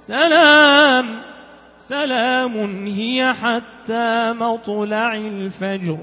سلام. سلام هي حتى مطلع الفجر.